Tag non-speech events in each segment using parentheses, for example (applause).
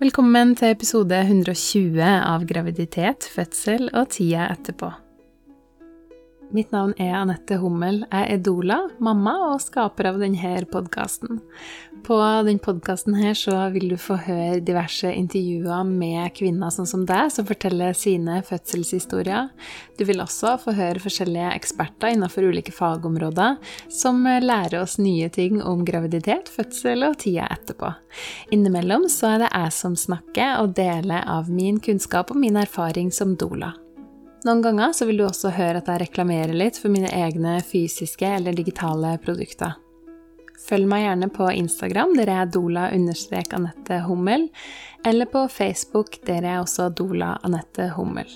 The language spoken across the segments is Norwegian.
Velkommen til episode 120 av Graviditet, fødsel og tida etterpå. Mitt navn er Anette Hummel. Jeg er doula, mamma og skaper av denne podkasten. På denne podkasten vil du få høre diverse intervjuer med kvinner sånn som deg, som forteller sine fødselshistorier. Du vil også få høre forskjellige eksperter innenfor ulike fagområder som lærer oss nye ting om graviditet, fødsel og tida etterpå. Innimellom så er det jeg som snakker og deler av min kunnskap og min erfaring som doula. Noen ganger så vil du også høre at jeg reklamerer litt for mine egne fysiske eller digitale produkter. Følg meg gjerne på Instagram, der jeg er dola-anette Hummel, eller på Facebook, der jeg er også Dola Anette Hummel.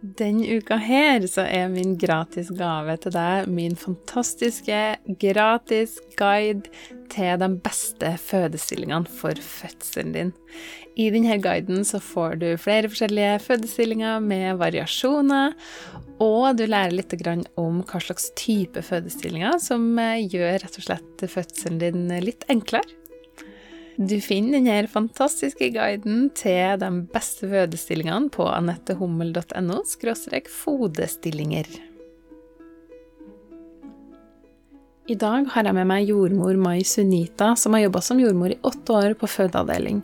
Den uka her så er min gratis gave til deg min fantastiske gratis guide til de beste fødestillingene for fødselen din. I denne guiden så får du flere forskjellige fødestillinger med variasjoner, og du lærer litt om hva slags type fødestillinger som gjør rett og slett fødselen din litt enklere. Du finner denne fantastiske guiden til de beste fødestillingene på anettehummel.no fodestillinger. I dag har jeg med meg jordmor Mai Sunita, som har jobba som jordmor i åtte år på fødeavdeling.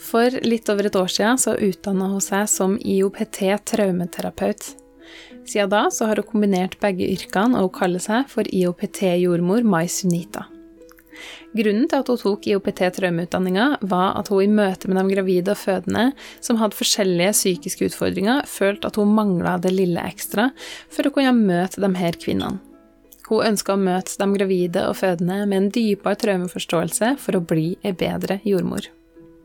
For litt over et år siden så utdanna hun seg som IOPT traumeterapeut. Siden da så har hun kombinert begge yrkene, og hun kaller seg for IOPT-jordmor Mai Sunita. Grunnen til at hun tok IOPT-traumeutdanninga, var at hun i møte med de gravide og fødende som hadde forskjellige psykiske utfordringer, følte at hun mangla det lille ekstra for å kunne møte de her kvinnene. Hun ønska å møte de gravide og fødende med en dypere traumeforståelse for å bli ei bedre jordmor.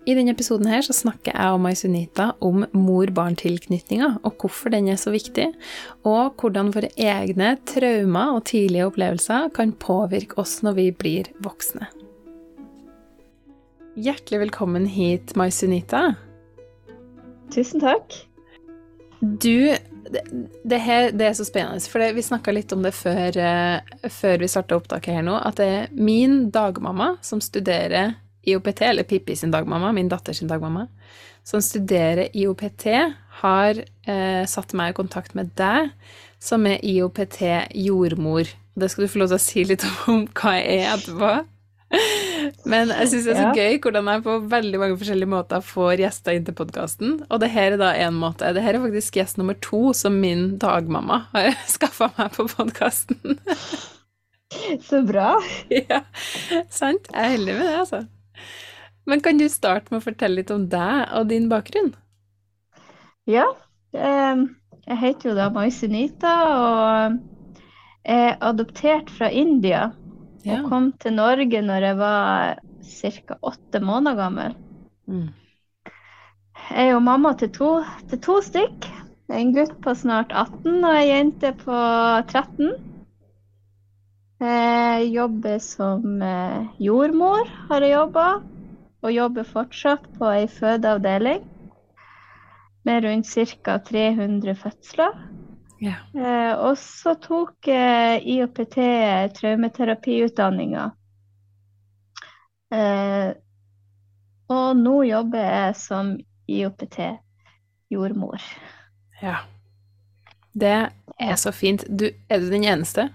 I denne episoden her så snakker jeg og Mai Sunita om mor-barn-tilknytninga, og hvorfor den er så viktig, og hvordan våre egne traumer og tidlige opplevelser kan påvirke oss når vi blir voksne. Hjertelig velkommen hit, Mai Sunita. Tusen takk. Du det, det, her, det er så spennende, for det, vi snakka litt om det før, uh, før vi starta opptaket her nå, at det er min dagmamma som studerer IOPT, eller Pippi sin dagmamma, min datter sin dagmamma, som studerer IOPT, har eh, satt meg i kontakt med deg, som er IOPT-jordmor. Det skal du få lov til å si litt om hva jeg er etterpå. Men jeg syns det er så gøy hvordan jeg på veldig mange forskjellige måter får gjester inn til podkasten. Og det her er da én måte. Det her er faktisk gjest nummer to som min dagmamma har (laughs) skaffa meg på podkasten. Så bra. Ja, sant. Jeg er heldig med det, altså. Men kan du starte med å fortelle litt om deg og din bakgrunn? Ja. Jeg heter jo da Maisunita og er adoptert fra India. Ja. Og kom til Norge når jeg var ca. åtte måneder gammel. Mm. Jeg er jo mamma til to, til to stykk. En gutt på snart 18 og ei jente på 13. Jeg jobber som eh, jordmor, har jeg jobba og jobber fortsatt på ei fødeavdeling med rundt ca. 300 fødsler. Ja. Eh, og så tok jeg IOPT traumeterapiutdanninga. Eh, og nå jobber jeg som IOPT-jordmor. Ja. Det er så fint. Du, er du den eneste?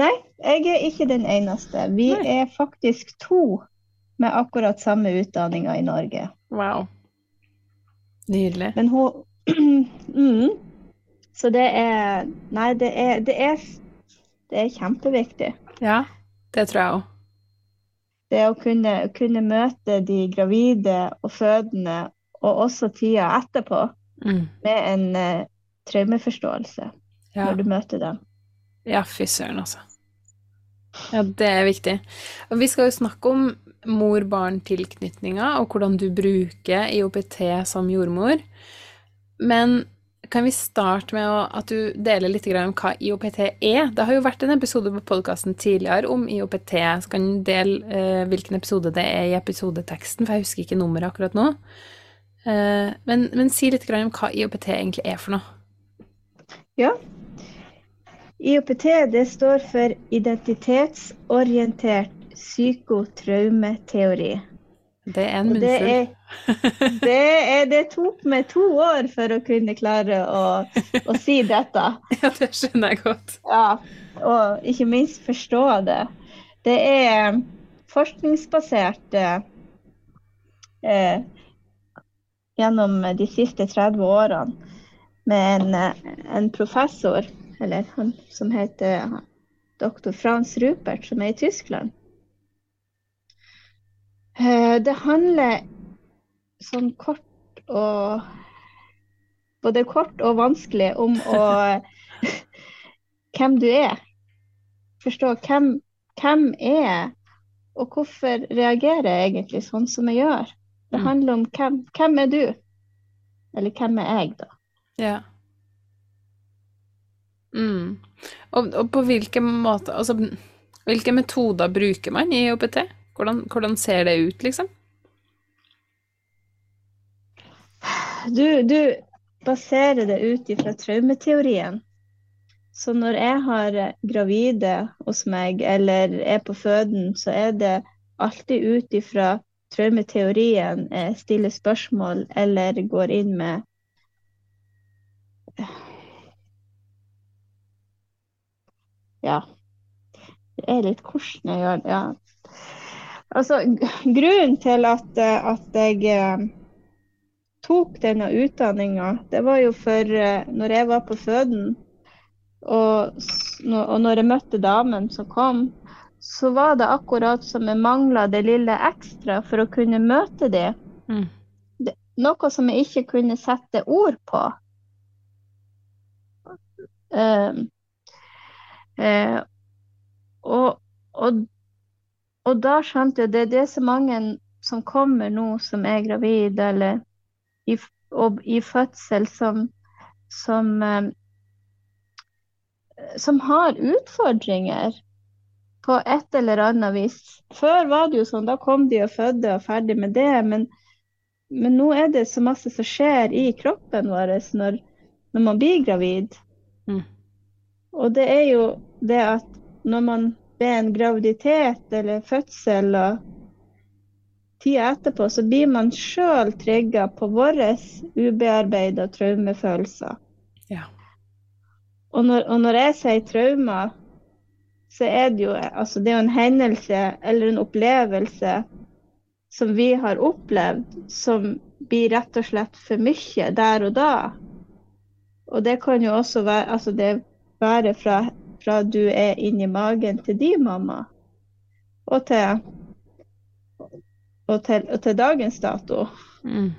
Nei, jeg er ikke den eneste. Vi Nei. er faktisk to med akkurat samme utdanninga i Norge. Wow. Nydelig. Men hun (clears throat) mm, Så det er Nei, det er, det er, det er kjempeviktig. Ja, det tror jeg òg. Det å kunne, kunne, møte de gravide og fødende, og også tida etterpå, mm. med en uh, traumeforståelse ja. når du møter dem. Ja, fy søren, altså. Ja, det er viktig. Og vi skal jo snakke om mor-barn-tilknytninga, og hvordan du bruker IOPT som jordmor. Men kan vi starte med at du deler litt om hva IOPT er? Det har jo vært en episode på podkasten tidligere om IOPT. Så kan du dele uh, hvilken episode det er i episodeteksten, for jeg husker ikke nummeret akkurat nå. Uh, men, men, si litt om hva IOPT egentlig er for noe. Ja. IOPT det står for identitetsorientert psykotraumeteori. Det er en munnfull. (laughs) Det, det, det, tok meg to år for å kunne klare å, å si dette. Ja, det skjønner jeg godt. Ja, og ikke minst forstå det. Det er forskningsbasert eh, gjennom de siste 30 årene med en, en professor, eller han som heter doktor Frans Rupert, som er i Tyskland. Eh, det handler sånn kort og Både kort og vanskelig om å (laughs) Hvem du er. Forstå hvem, hvem er og hvorfor reagerer jeg egentlig sånn som jeg gjør. Det mm. handler om hvem, hvem er du? Eller hvem er jeg, da? Ja. Mm. Og, og, på hvilke måter Altså, hvilke metoder bruker man i OPT? Hvordan, hvordan ser det ut, liksom? Du, du baserer det ut ifra traumeteorien. Så når jeg har gravide hos meg eller er på føden, så er det alltid ut ifra traumeteorien jeg stiller spørsmål eller går inn med Ja. Det er litt hvordan jeg gjør det. Ja. Altså, grunnen til at, at jeg eh, tok denne utdanninga, det var jo for eh, når jeg var på føden, og, og når jeg møtte damen som kom, så var det akkurat som jeg mangla det lille ekstra for å kunne møte dem. Mm. noe som jeg ikke kunne sette ord på. Um, uh, og, og og da skjønte jeg det, det er så mange som kommer nå som er gravide eller i, og, i fødsel, som, som, eh, som har utfordringer på et eller annet vis. Før var det jo sånn, da kom de og fødte og ferdig med det. Men, men nå er det så masse som skjer i kroppen vår når, når man blir gravid. Mm. Og det er jo det at når man ved en graviditet eller fødsel og tida etterpå, så blir man sjøl trigga på våre ubearbeida traumefølelser. Ja. Og, når, og når jeg sier traumer, så er det jo altså det er en hendelse eller en opplevelse som vi har opplevd, som blir rett og slett for mye der og da. Og det kan jo også være, altså det være fra fra du er inni magen til din mamma, og til, og til, og til dagens dato. Mm.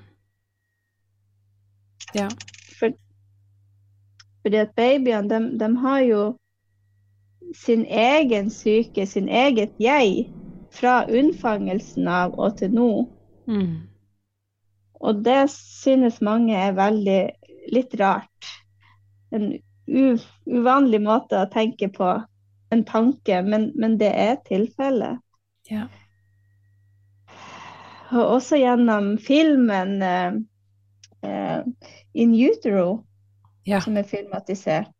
Ja. For, fordi at babyene, de, de, har jo sin egen syke, sin eget jeg, fra unnfangelsen av og til nå. Mm. Og det synes mange er veldig litt rart. En uvanlig måte å tenke på en tanke, men, men det er tilfellet. Ja. Og også gjennom filmen uh, uh, In Utero, ja. som er filmatisert.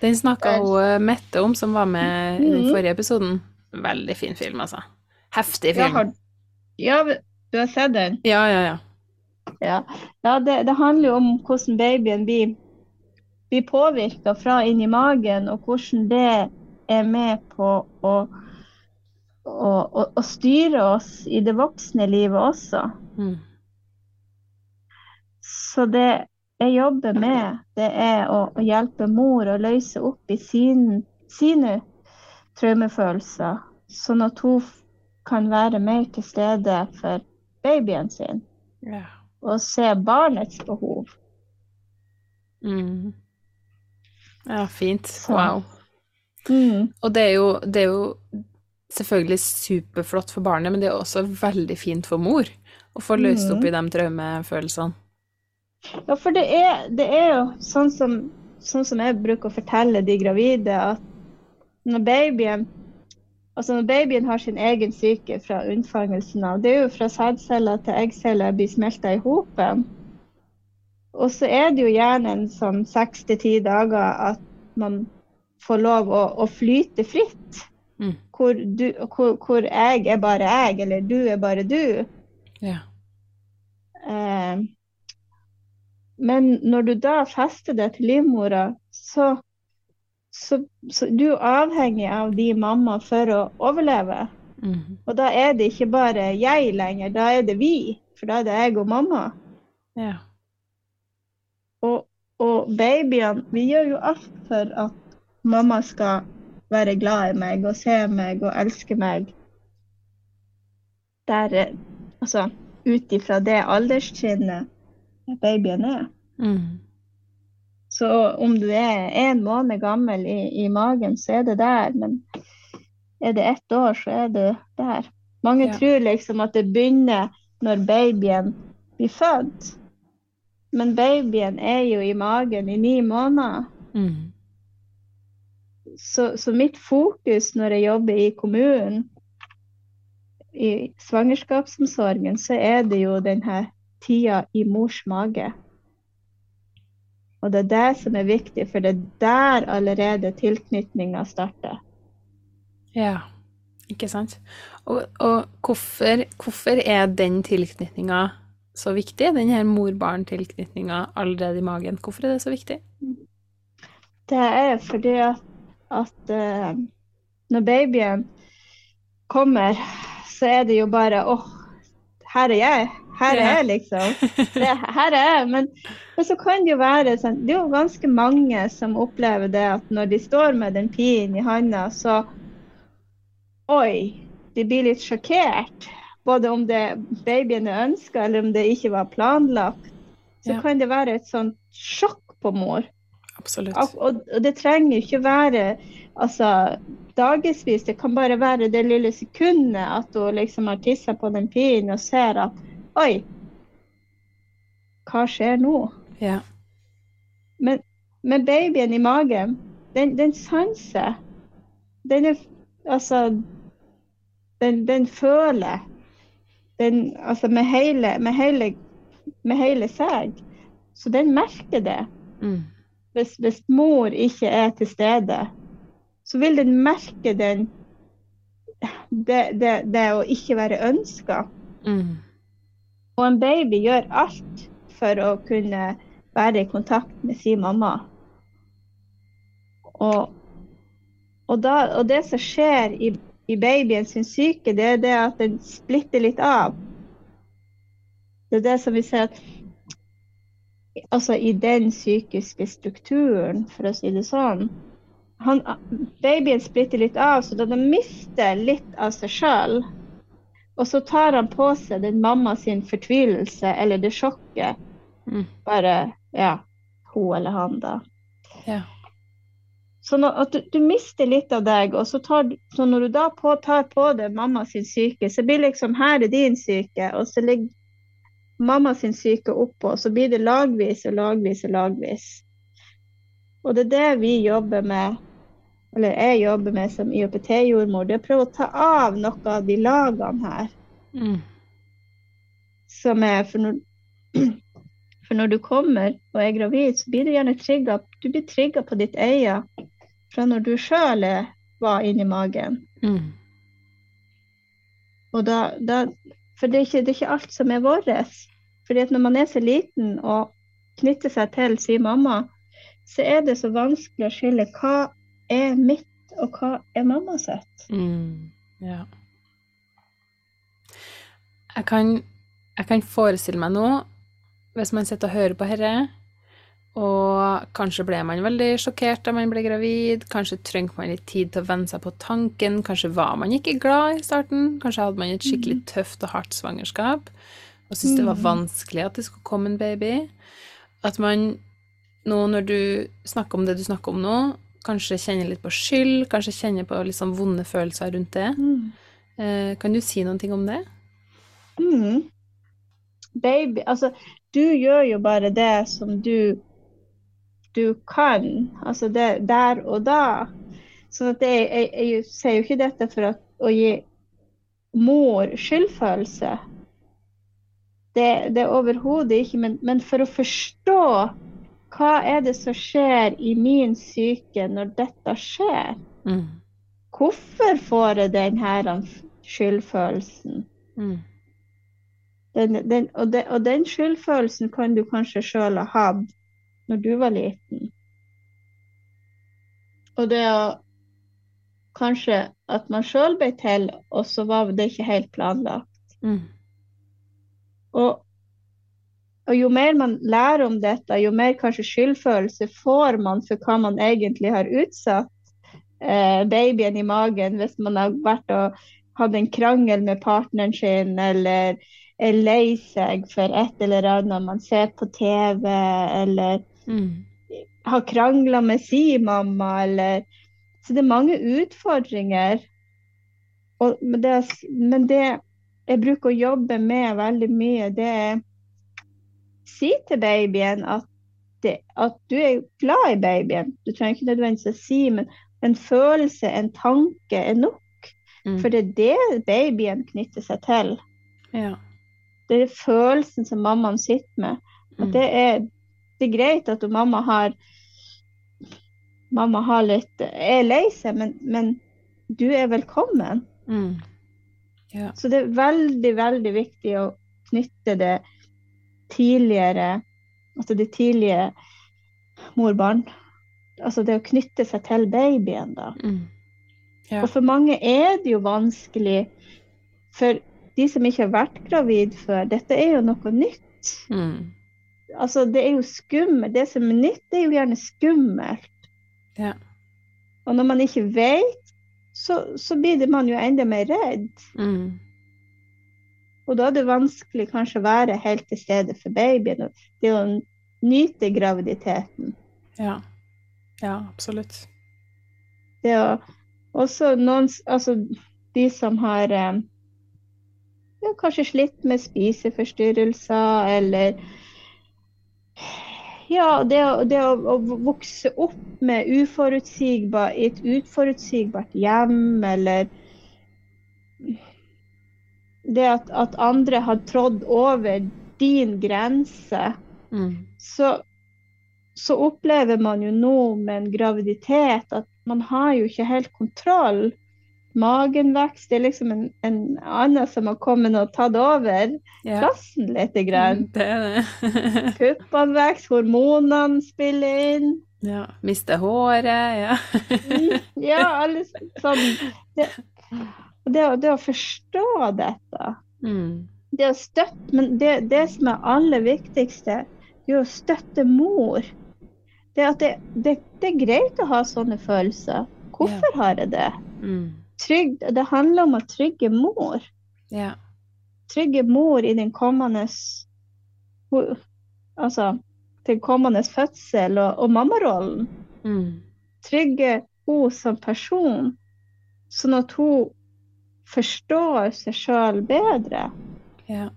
Den snakka hun eh, Mette om, som var med i den mm. forrige episoden. Veldig fin film, altså. Heftig film. Har, ja du har sett den? Ja, ja, ja. Ja, ja det, det handler jo om hvordan babyen blir blir påvirka fra inni magen, og hvordan det er med på å, å, å, å styre oss i det voksne livet også. Mm. Så det jeg jobber med, det er å, å hjelpe mor å løse opp i sin, sine traumefølelser, sånn at hun kan være mer til stede for babyen sin. Ja. Og se barnets behov. Mm. Ja, fint. Wow. Mm. Og det er, jo, det er, jo, selvfølgelig superflott for barnet, men det er også veldig fint for mor å få løst opp i de traumefølelsene. Ja, for det er, det er jo sånn som, sånn som, jeg bruker å fortelle de gravide, at når babyen Altså når babyen har sin egen syke fra unnfangelsen av, det er jo fra sædceller til eggceller blir smelta i hopen. Og så er det jo gjerne en sånn seks til ti dager at man får lov å, å flyte fritt. Mm. Hvor, du, hvor, hvor, jeg er bare jeg, eller du er bare du. Ja. Eh, men når du da fester det til livmora, så, så, så du er avhengig av de mamma for å overleve. Mm. Og da er det ikke bare jeg lenger, da er det vi. For da er det jeg og mamma. Ja. Og, og babyene Vi gjør jo alt for at mamma skal være glad i meg og se meg og elske meg. Der Altså ut ifra det alderstrinnet babyen er. Mm. Så om du er en måned gammel i, i, magen, så er det der. Men er det ett år, så er det der. Mange ja. tror liksom at det begynner når babyen blir født. Men babyen er jo i magen i ni måneder. Mm. Så, så, mitt fokus når jeg jobber i kommunen, i svangerskapsomsorgen, så er det jo denne tida i mors mage. Og det er det som er viktig, for det er der allerede tilknytninga starter. Ja, ikke sant. Og, og hvorfor, hvorfor, er den tilknytninga så viktig, den her mor-barn-tilknytninga allerede i magen? Hvorfor er det så viktig? Det er fordi at, at uh, når babyen kommer, så er det jo bare åh, her er jeg. Her er jeg, liksom. Det, her er jeg. Men, men, så kan det jo være sånn Det er jo ganske mange som opplever det at når de står med den pinen i handa, så Oi, de blir litt sjokkert. Både om det babyen er ønska, eller om det ikke var planlagt. Så ja. kan det være et sånt sjokk på mor. Absolutt. Og, og det trenger ikke være altså, dagevis. Det kan bare være det lille sekundet at hun liksom har tissa på den pinen og ser at Oi, hva skjer nå? Ja. Men, men babyen i magen, den, den sanser. Den er Altså den, den føler. Den, altså med hele, med, hele, med hele, seg. Så den merker det. Mm. Hvis, hvis, mor ikke er til stede, så vil den merke den det, det, det å ikke være ønska. Mm. Og en baby gjør alt for å kunne være i kontakt med sin mamma. Og, og, da, og det som skjer i, i babyen sin syke, det er det at den splitter litt av. Det er det som vi ser at Altså i den psykiske strukturen, for å si det sånn. Han, babyen splitter litt av, så da den mister litt av seg sjøl, og så tar han på seg den mamma sin fortvilelse eller det sjokket. Mm. Bare Ja, hun eller han, da. Ja. Sånn at du, du, mister litt av deg, og så, tar, så når du da på, tar på deg mamma sin syke, så blir liksom her er din syke, og så ligger mamma sin syke oppå, så blir det lagvis og lagvis og lagvis. Og det er det vi jobber med eller jeg jobber med som IOPT-jordmor, det er å prøve å ta av noe av de lagene her. Mm. Som er for når, (clears throat) for når, du kommer og er gravid, så blir du gjerne trigga Du blir trigga på ditt eie fra når du sjøl var inni magen. Mm. Og da, da, For det er, ikke, det er ikke alt som er vårt. Fordi at når man er så liten og knytter seg til sin mamma, så er det så vanskelig å skille hva er mitt, og hva er mamma sitt? Mm, ja. Jeg kan, jeg kan, forestille meg nå, hvis man sitter og hører på dette, og kanskje ble man veldig sjokkert da man ble gravid, kanskje trengte man litt tid til å venne seg på tanken, kanskje var man ikke glad i starten, kanskje hadde man et skikkelig mm. tøft og hardt svangerskap og syntes det var mm. vanskelig at det skulle komme en baby. At man nå når du snakker om det du snakker om nå, Kanskje kjenner litt på skyld, kanskje kjenner på sånn vonde følelser rundt det. Mm. Eh, kan du si noen ting om det? Mm. Baby Altså, du gjør jo bare det som du du kan. Altså det der og da. Sånn at jeg, jeg, jeg sier jo ikke dette for at, å gi mor skyldfølelse. Det, det er overhodet ikke, men, men for å forstå hva er det som skjer i min syke når dette skjer? Mm. Hvorfor får jeg denne skyldfølelsen? Mm. Den, den, og, de, og, den skyldfølelsen kan du kanskje sjøl ha hatt når du var liten. Og det å kanskje at man sjøl ble til, og så var det ikke helt planlagt. Mm. Og, og, jo mer man lærer om dette, jo mer kanskje skyldfølelse får man for hva man egentlig har utsatt eh, babyen i magen hvis man har vært og hatt en krangel med partneren sin, eller er lei seg for et eller annet man ser på TV, eller mm. har krangla med si mamma, eller Så det er mange utfordringer. Og, men, det, men det jeg bruker å jobbe med veldig mye, det er si til babyen at, det, at du er glad i babyen. Du trenger ikke nødvendigvis å si, men en følelse, en tanke, er nok. Mm. For det er det babyen knytter seg til. Ja. Det er følelsen som mammaen sitter med. at Det, er, det, er, greit at mamma har Mamma har litt er lei seg, men, men, du er velkommen. Mm. Ja. Så det er veldig, veldig viktig å knytte det tidligere Altså det tidlige mor-barn altså det å knytte seg til babyen, da. Mm. Ja. Og for mange er det jo vanskelig. For de som ikke har vært gravid før, dette er jo noe nytt. Mm. Altså, det er jo skummelt. Det som er nytt, det er jo gjerne skummelt. Ja. Og når man ikke vet, så, så blir man jo enda mer redd. Mm. Og da er det vanskelig kanskje å være helt til stede for babyen. Det å nyte graviditeten. Ja. Ja, absolutt. Det er også noen Altså de som har eh, ja, kanskje slitt med spiseforstyrrelser eller ja, det, det å, å, vokse opp med uforutsigbar, i et uforutsigbart hjem, eller det at, at andre har trådd over din grense, mm. så så opplever man jo nå med en graviditet at man har jo ikke helt kontroll. Magen vokser. Det er liksom en, en annen som har kommet og tatt over ja. plassen litt. Grann. Det er det. (laughs) Puppene vokser, hormonene spiller inn. Ja. Mister håret, ja. Mm, ja, alle sånn det, det, det, å forstå dette. Mm. Det å støtte Men det, det som er aller viktigste, det er å støtte mor det at det, det, det, er greit å ha sånne følelser. Hvorfor ja. har jeg det? Mm. Trygg, det handler om å trygge mor. Ja. Trygge mor i den kommende Altså den kommende fødsel og, og mammarollen. Mm. Trygge hun som person, sånn at hun forstår seg sjøl bedre. Ja.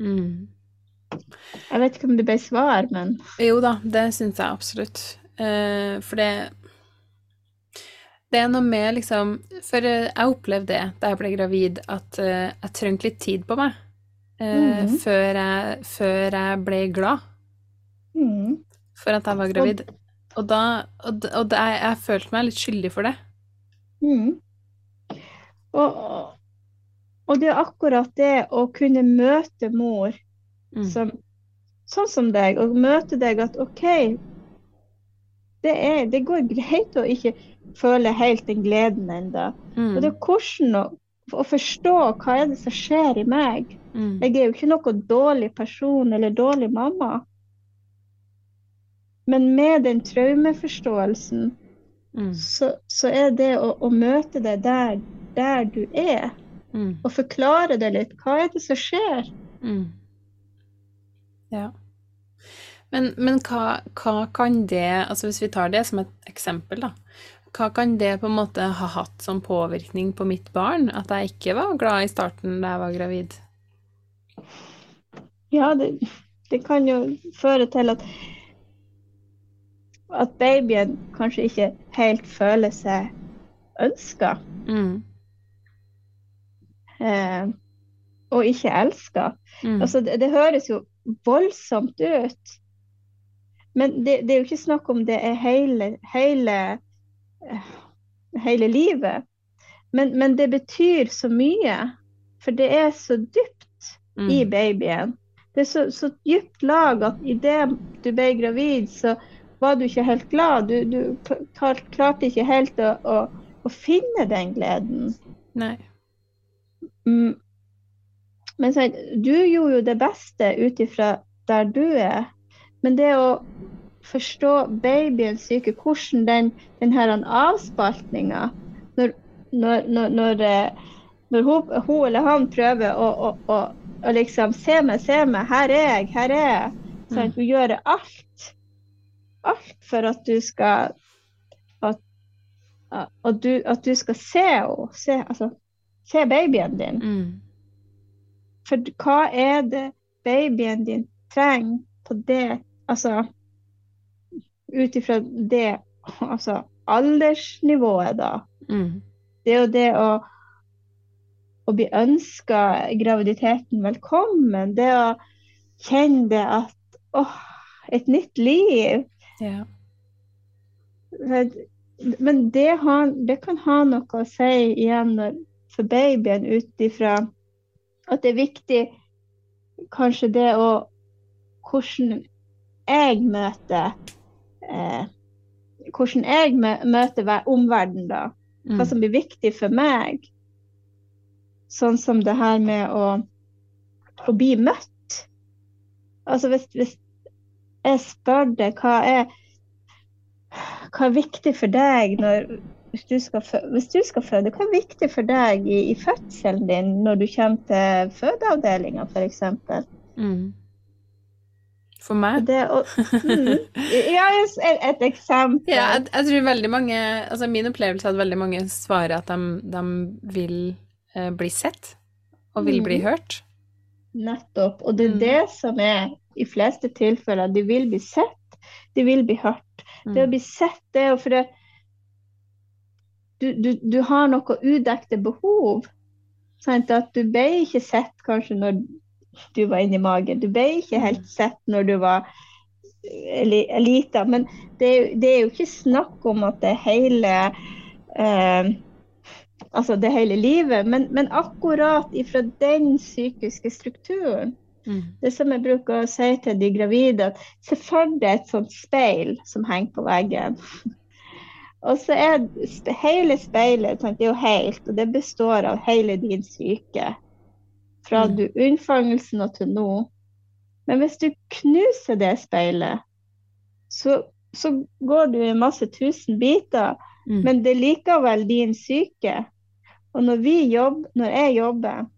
Mm. Jeg vet ikke om det ble svar, men Jo da, det syns jeg absolutt. Uh, for det Det er noe med liksom For jeg opplevde det da jeg ble gravid, at uh, jeg trengte litt tid på meg uh, mm. før, jeg, før, jeg, ble glad mm. for at jeg var gravid. Og, da Og, og da, jeg, jeg, følte meg litt skyldig for det. Mm. Og, og det er akkurat det å kunne møte mor Mm. Som, sånn som deg, og møte deg at OK, det, er, det, går greit å ikke føle helt den gleden ennå. Mm. Og det er hvordan å, å, forstå hva er det som skjer i meg. Mm. Jeg er jo ikke noen dårlig person eller dårlig mamma. Men med den traumeforståelsen, mm. så, så, er det å, å møte deg der, der du er, mm. og forklare det litt. Hva er det som skjer? Mm. Ja. Men, men hva, hva, kan det, altså hvis vi tar det som et eksempel, da. Hva kan det på en måte ha hatt som påvirkning på mitt barn? At jeg ikke var glad i starten da jeg var gravid? Ja, det, det kan jo føre til at at babyen kanskje ikke helt føler seg ønska. Mm. Eh, og ikke elska. Mm. Altså, det, det, høres jo voldsomt ut. Men det, det, er jo ikke snakk om det er hele, hele, hele livet. Men, men, det betyr så mye. For det er så dypt. mm. i babyen. Det er så, så dypt lag at idet du ble gravid, så var du ikke helt glad. Du, du klarte ikke helt å, å, å, finne den gleden. Nei. Mm. Men så, du gjorde jo det beste ut ifra der du er. Men det å forstå babyens syke, hvordan den, den her avspaltninga når, når, når, når, eh, når hun, hun, eller han prøver å, å, å, å, liksom Se meg, se meg, her er jeg, her er jeg. Sånn, hun gjør alt. Alt for at du skal at, at, du, at du skal se henne. Se, altså, se babyen din. Mm. For hva er det babyen din trenger på det Altså ut ifra det altså aldersnivået, da. Mm. Det er jo det å, å bli ønska graviditeten velkommen. Det å kjenne det at åh, et nytt liv. Ja. Men det, har, det, kan ha noe å si igjen for babyen ut ifra at det er viktig kanskje det å Hvordan jeg møter eh, hvordan jeg møter omverdenen, da. Hva mm. som blir viktig for meg. Sånn som det her med å, å bli møtt. Altså hvis, hvis jeg spør deg hva er, hva er viktig for deg når, hvis, du skal, hvis du skal føde, hva er viktig for deg i, i fødselen din når du kommer til fødeavdelinga f.eks.? Mm. For meg? Det, og, mm, (laughs) ja, et, et eksempel. Ja, jeg, jeg, tror veldig mange Altså min opplevelse er at veldig mange svarer at de, de vil eh, bli sett, og vil mm. bli hørt. Nettopp. Og det er mm. det som er i fleste tilfeller. De vil bli sett, de vil bli hørt. Det å mm. bli sett, det er jo fordi du, du, du, har noe udekte behov. Sant? At du ble ikke sett kanskje når du var inni magen. Du ble ikke helt sett når du var lita. Men det, det, er jo ikke snakk om at det hele eh, Altså det hele livet, men, men akkurat ifra den psykiske strukturen. Mm. Det som jeg bruker å si til de gravide, at se for deg et sånt speil som henger på veggen. (laughs) Og så er hele speilet sant, det er jo helt, og det består av hele din syke fra mm. du unnfangelsen og til nå. Men hvis du knuser det speilet, så, så går du i masse tusen biter. Mm. Men det er likevel din syke. Og når, jobber, når jeg jobber,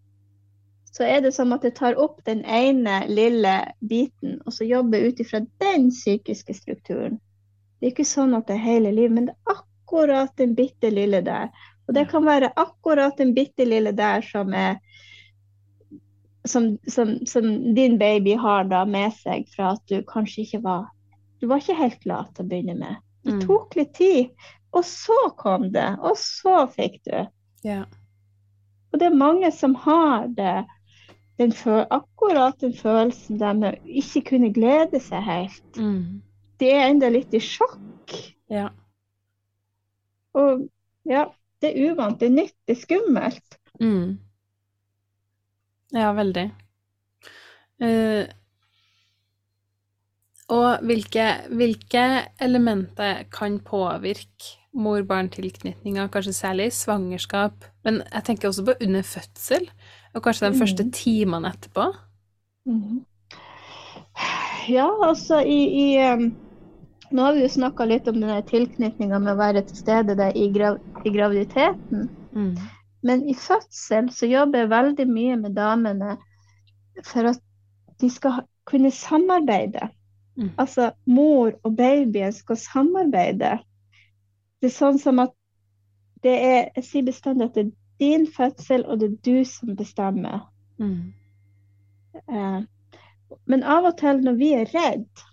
så er det som at jeg tar opp den ene lille biten, og så jobber ut ifra den psykiske strukturen. Det er ikke sånn at det er hele livet, men det er akkurat den bitte lille der. Og det kan være akkurat den bitte lille der som er som, som, som, din baby har da med seg fra at du kanskje ikke var Du var ikke helt glad til å begynne med. Det mm. tok litt tid, og så kom det, og så fikk du. Ja. Og det er mange som har det, den akkurat den følelsen der med å ikke kunne glede seg helt. Mm. De er enda litt i sjokk. Ja. Og ja, det er uvant, det er nytt, det er skummelt. Mm. Ja, veldig. Uh, og hvilke, hvilke, elementer kan påvirke mor-barn-tilknytninga, kanskje særlig i svangerskap, men jeg tenker også på under fødsel, og kanskje de mm. første timene etterpå? Mm. Ja, altså i, i um, Nå har vi jo snakka litt om denne tilknytninga med å være til stede i, grav, i graviditeten. Mm. Men i fødsel så jobber jeg veldig mye med damene for at de skal kunne samarbeide. Mm. Altså mor og babyen skal samarbeide. Det er sånn som at det er Jeg sier bestandig at det er din fødsel, og det er du som bestemmer. Mm. Eh, men av og til når vi er redd,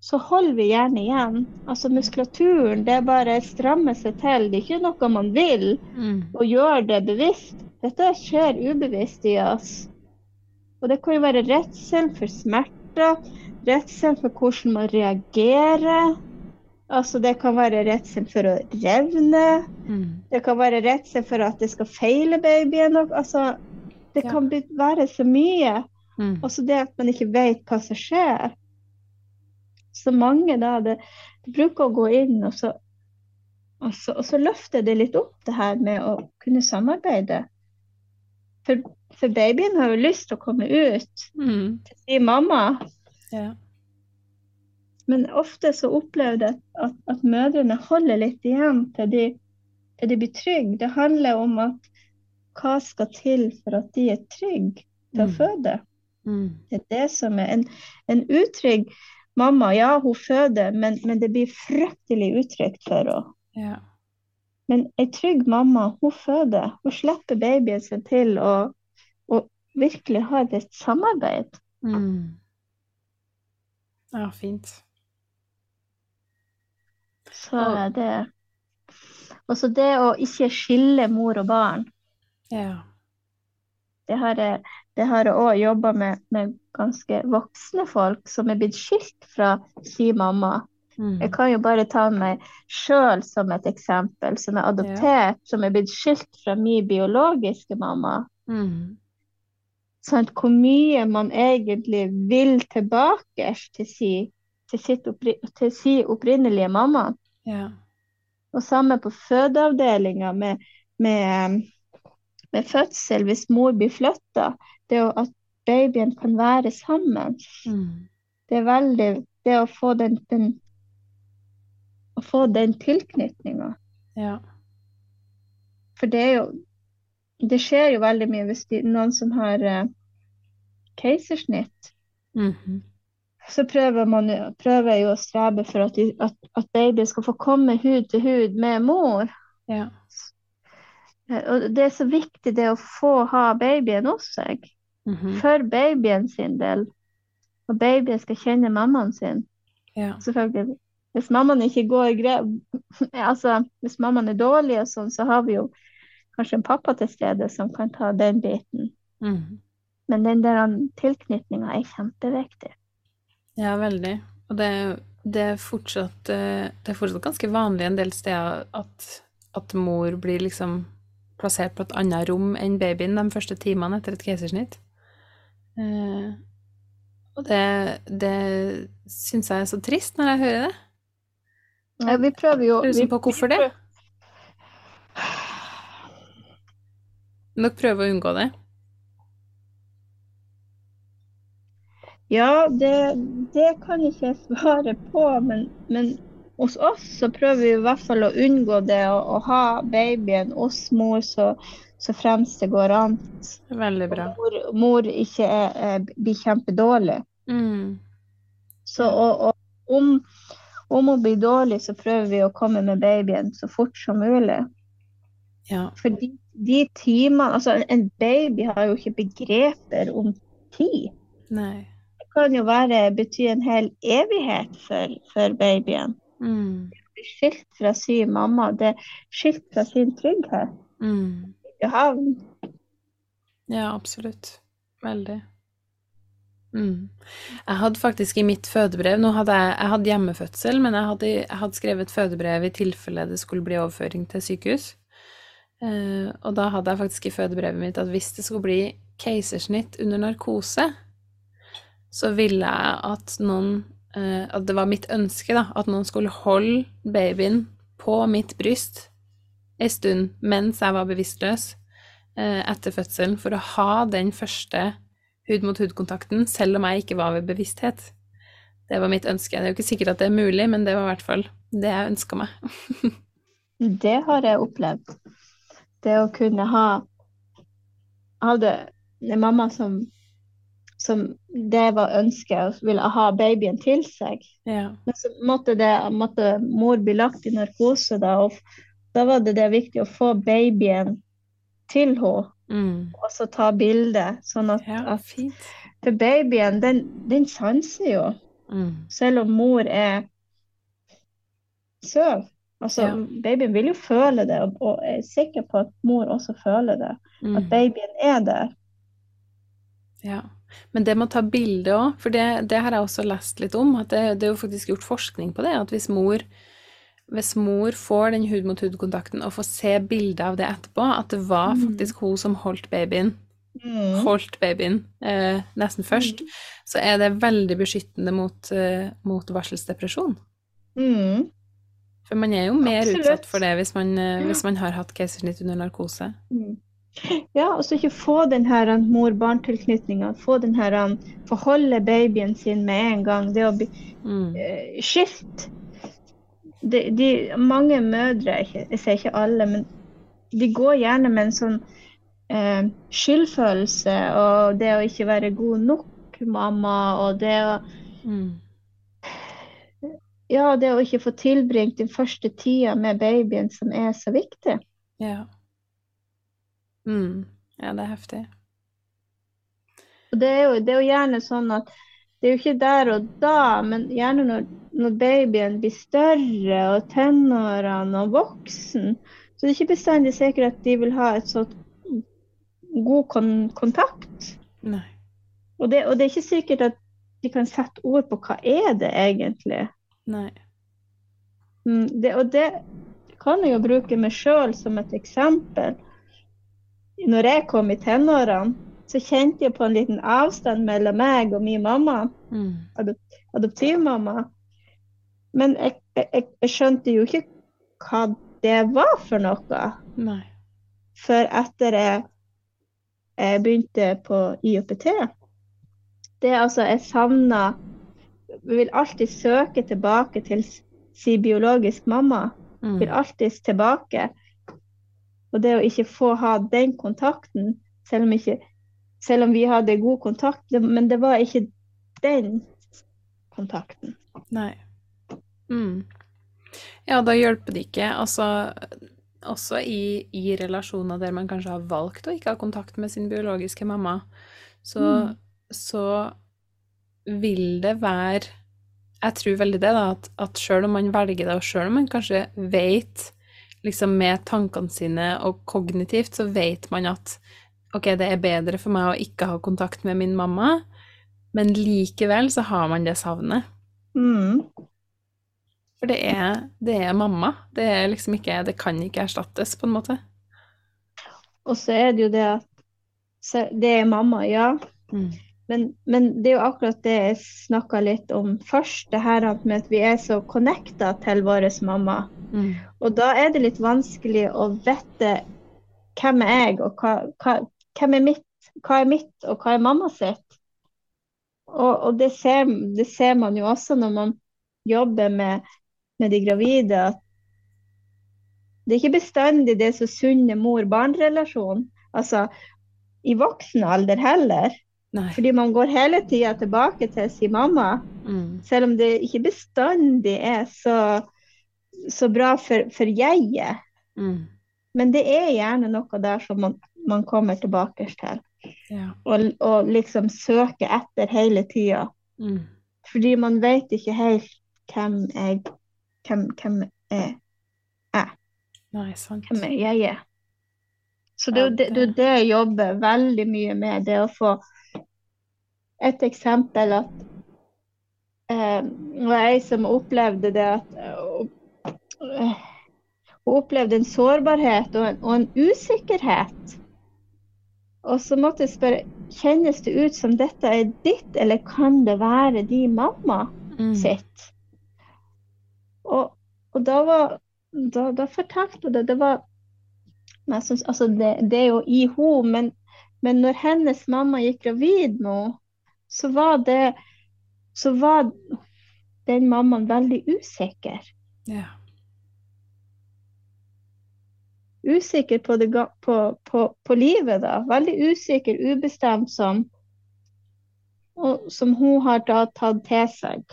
så holder vi gjerne igjen. Altså Muskulaturen det bare stramme seg til. Det er ikke noe man vil, mm. og gjør det bevisst. Dette skjer ubevisst i oss. Og det kan jo være redsel for smerter, redsel for hvordan man reagerer. Altså Det kan være redsel for å revne. Mm. Det kan være redsel for at det skal feile babyen. Altså, Det ja. kan være så mye. Mm. Også det at man ikke vet hva som skjer. Så mange da, det, det bruker å gå inn og så, og så, og så løfter det litt opp det her med å kunne samarbeide. For, for babyen har jo lyst til å komme ut mm. til sin mamma. Ja. Men ofte så opplever jeg at, at, mødrene holder litt igjen til de, til de blir trygge. Det handler om at hva skal til for at de er trygge til å mm. føde? Mm. Det er det som er en, en utrygg mamma. Ja, hun føder, men, men det blir fryktelig utrygt for henne. Ja. Men ei trygg mamma, hun føder. Hun slipper babyen sin til å, å virkelig ha et samarbeid. Mm. Ja, fint. Så er det Også det å ikke skille mor og barn. Ja. Det har jeg det har jeg òg jobba med, med, ganske voksne folk som er blitt skilt fra sin mamma. Mm. Jeg kan jo bare ta meg sjøl som et eksempel, som er adoptert, ja. som er blitt skilt fra min biologiske mamma. Mm. Sånn, hvor mye man egentlig vil tilbake til si, til, oppri, til si opprinnelige mamma. Ja. Og samme på fødeavdelinga med, med, med, fødsel, hvis mor blir flytta det at babyen kan være sammen. Mm. Det er veldig Det å få den, den å få den tilknytninga. Ja. For det er jo Det skjer jo veldig mye hvis de, noen som har uh, keisersnitt. Mm -hmm. Så prøver man prøver jo å strebe for at, at, at baby skal få komme hud til hud med mor. Ja. Og det er så viktig det å få ha babyen hos seg. Mm -hmm. For babyen sin del. Og babyen skal kjenne mammaen sin. Ja. Selvfølgelig. Hvis mammaen ikke går (laughs) Altså, hvis mammaen er dårlig og sånn, så har vi jo kanskje en pappa til stede som kan ta den biten. Mm. Men den der tilknytninga er kjempeviktig. Ja, veldig. Og det, det, er fortsatt, eh, det er fortsatt ganske vanlig en del steder at, at mor blir liksom plassert på et annet rom enn babyen de første timene etter et keisersnitt. Eh, og det, det syns jeg er så trist når jeg hører det. Ja, vi prøver jo Lurer på hvorfor det. Dere prøver å unngå det? Ja, det, det kan ikke jeg svare på, men, men, hos oss så prøver vi i hvert fall å unngå det å, å ha babyen hos mor så, så fremst det går an. Veldig bra. Mor, mor ikke er, blir kjempedårlig. Mm. Så og, og, om, om hun blir dårlig, så prøver vi å komme med babyen så fort som mulig. Ja. For de, de timene Altså, en baby har jo ikke begreper om tid. Nei. Det kan jo være, bety en hel evighet for, for babyen. Mm. Skilt fra sin mamma, det er skilt fra sin trygghet. Mm i havn. Ja, absolutt. Veldig. Mm. Jeg hadde faktisk i mitt fødebrev Nå hadde jeg, jeg hadde hjemmefødsel, men jeg hadde, jeg hadde skrevet fødebrev i tilfelle det skulle bli overføring til sykehus. Eh, og da hadde jeg faktisk i fødebrevet mitt at hvis det skulle bli keisersnitt under narkose, så ville jeg at noen eh, At det var mitt ønske, da, at noen skulle holde babyen på mitt bryst en stund mens jeg var bevisstløs eh, etter fødselen, for å ha den første hud-mot-hud-kontakten, selv om jeg ikke var ved bevissthet. Det var mitt ønske. Det er jo ikke sikkert at det er mulig, men det var i hvert fall det jeg ønska meg. (laughs) det har jeg opplevd. Det å kunne ha hadde en mamma som, som det var ønsket, og ville ha babyen til seg. Ja. Men så måtte, det, måtte mor bli lagt i narkose da, og da var det, det viktig å få babyen til henne, mm. og så ta bilde. Sånn at, ja, at For babyen, den, den sanser jo. Mm. Selv om mor er søv. Altså, ja. Babyen vil jo føle det, og, og er sikker på at mor også føler det. Mm. At babyen er der. Ja. Men det med å ta bilde òg, for det, det, har jeg også lest litt om. at det, det, er jo faktisk gjort forskning på det. At hvis mor hvis mor får den hud-mot-hud-kontakten og får se bilde av det etterpå, at det var mm. faktisk hun som holdt babyen mm. holdt babyen eh, nesten først, mm. så er det veldig beskyttende mot, eh, mot varselsdepresjon. Mm. For man er jo mer Absolutt. utsatt for det hvis man, eh, hvis man har hatt keisersnitt under narkose. Mm. Ja, og så ikke få den her um, mor-barn-tilknytninga. Få den her um, Forholde babyen sin med en gang. Det å mm. uh, skilt. De, de, mange mødre, jeg sier ikke alle, men de går gjerne med en sånn eh, skyldfølelse og det å ikke være god nok mamma og det å mm. Ja, det å ikke få tilbringt den første tida med babyen som er så viktig. Ja. Mm. Ja, det er heftig. Og det er, jo, det er, jo, gjerne sånn at det er jo ikke der og da, men gjerne når, når babyen blir større og tenårene og voksen, så det er ikke bestandig sikkert at de vil ha et så god kon kontakt. Og det, og det er ikke sikkert at de kan sette ord på hva er det egentlig. Nei. Mm, det, og det kan jeg jo bruke meg sjøl som et eksempel når jeg kom i tenårene, så kjente jeg på en liten avstand mellom meg og min mamma. Mm. Adop adoptivmamma. Men jeg, jeg, jeg, skjønte jo ikke hva det var for noe. Nei. Før etter jeg, jeg begynte på IOPT. Det er altså Jeg savna vi vil alltid søke tilbake til sin biologisk mamma. Mm. Vil alltid tilbake. Og det å ikke få ha den kontakten, selv om, ikke, selv om vi hadde god kontakt, men det var ikke den kontakten. Nei. Mm. Ja, da hjelper det ikke. Altså, også i, i, relasjoner der man kanskje har valgt å ikke ha kontakt med sin biologiske mamma, så, mm. så vil det være Jeg tror veldig det, da, at, at sjøl om man velger det, og sjøl om man kanskje vet liksom med tankene sine og kognitivt, så vet man at ok, det er bedre for meg å ikke ha kontakt med min mamma, men likevel så har man det savnet. Mm. For det er, det er mamma. Det er liksom ikke Det kan ikke erstattes, på en måte. Og så er det jo det at Det er mamma, ja. Mm. Men, men, det er jo akkurat det jeg snakka litt om først, det her med at vi er så connecta til vår mamma. Mm. Og da er det litt vanskelig å vite hvem er jeg, og hva, hva, hvem er mitt, hva er mitt, og hva er mamma sitt. Og, og det, ser, det, ser, man jo også når man jobber med, med de gravide, at det er ikke bestandig det er så sunne mor-barn-relasjon. Altså i voksen alder heller. Nei. Fordi man går hele tida tilbake til sin mamma, mm. selv om det ikke bestandig er så, så bra for, for jeget. Mm. Men det er gjerne noe der som man, man kommer tilbake til. Ja. Og, og, liksom søker etter hele tida. Mm. Fordi man vet ikke helt hvem jeg hvem, hvem jeg er. Nei, sant. Hvem jeg er. Så det er det, det jeg jobber veldig mye med. Det å få et eksempel at eh, var ei som opplevde det at Hun opplevde en sårbarhet og en, og en, usikkerhet. Og så måtte jeg spørre kjennes det ut som dette er ditt, eller kan det være din mamma mm. Og, og da, var, da, da fortalte hun det. Det var synes, altså det, det, er jo i henne, men, men når hennes mamma gikk gravid nå, så var det Så var den mammaen veldig usikker. Ja. Usikker på, det, på, på, på, livet, da. Veldig usikker, ubestemt som og, Som hun har da tatt til seg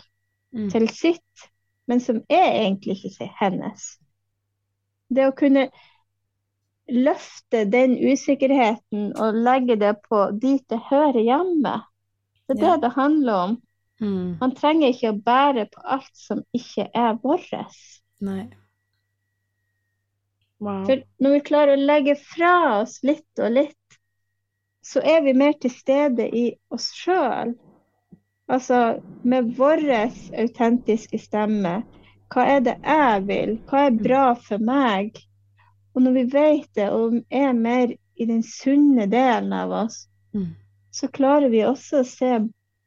mm. til sitt, men som er egentlig ikke hennes. Det å kunne løfte den usikkerheten og legge det på dit det hører hjemme, det er det ja. det handler om. Mm. Man trenger ikke å bære på alt som ikke er vårt. Wow. For når vi klarer å legge fra oss litt og litt, så er vi mer til stede i oss sjøl. Altså med vår autentiske stemme. Hva er det jeg vil? Hva er bra for meg? Og når vi vet det og er mer i den sunne delen av oss, mm. så klarer vi også å se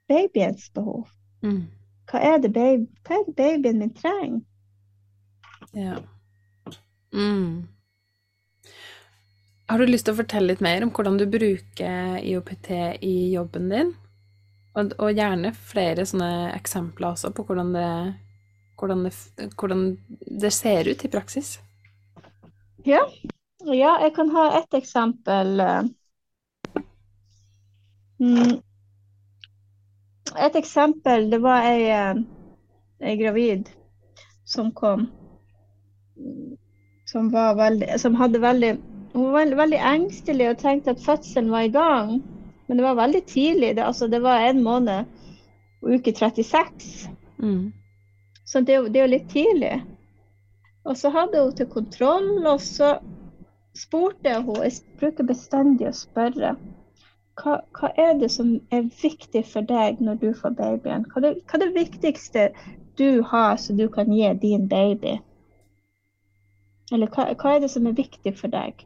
babyens behov. Mm. Hva, er det baby, hva er det babyen min trenger? Ja. Mm. Har du lyst til å fortelle litt mer om hvordan du bruker IOPT i jobben din? Og, og gjerne flere sånne eksempler også på hvordan det, hvordan det, hvordan det ser ut i praksis. Ja. ja, jeg kan ha et eksempel. Mm. Et eksempel, det var ei, ei gravid som kom som, veldig, som hadde veldig Hun var veldig, veldig, engstelig og tenkte at fødselen var i gang. Men det var veldig tidlig. Det, altså, det var en måned og uke 36. Mm. Så det, det er jo litt tidlig. Og så hadde hun til kontroll, og så spurte hun Jeg bruker bestandig å spørre hva, hva, er det som er viktig for deg når du får babyen? Hva er, hva er det viktigste du har så du kan gi din baby? Eller hva, hva, er det som er viktig for deg?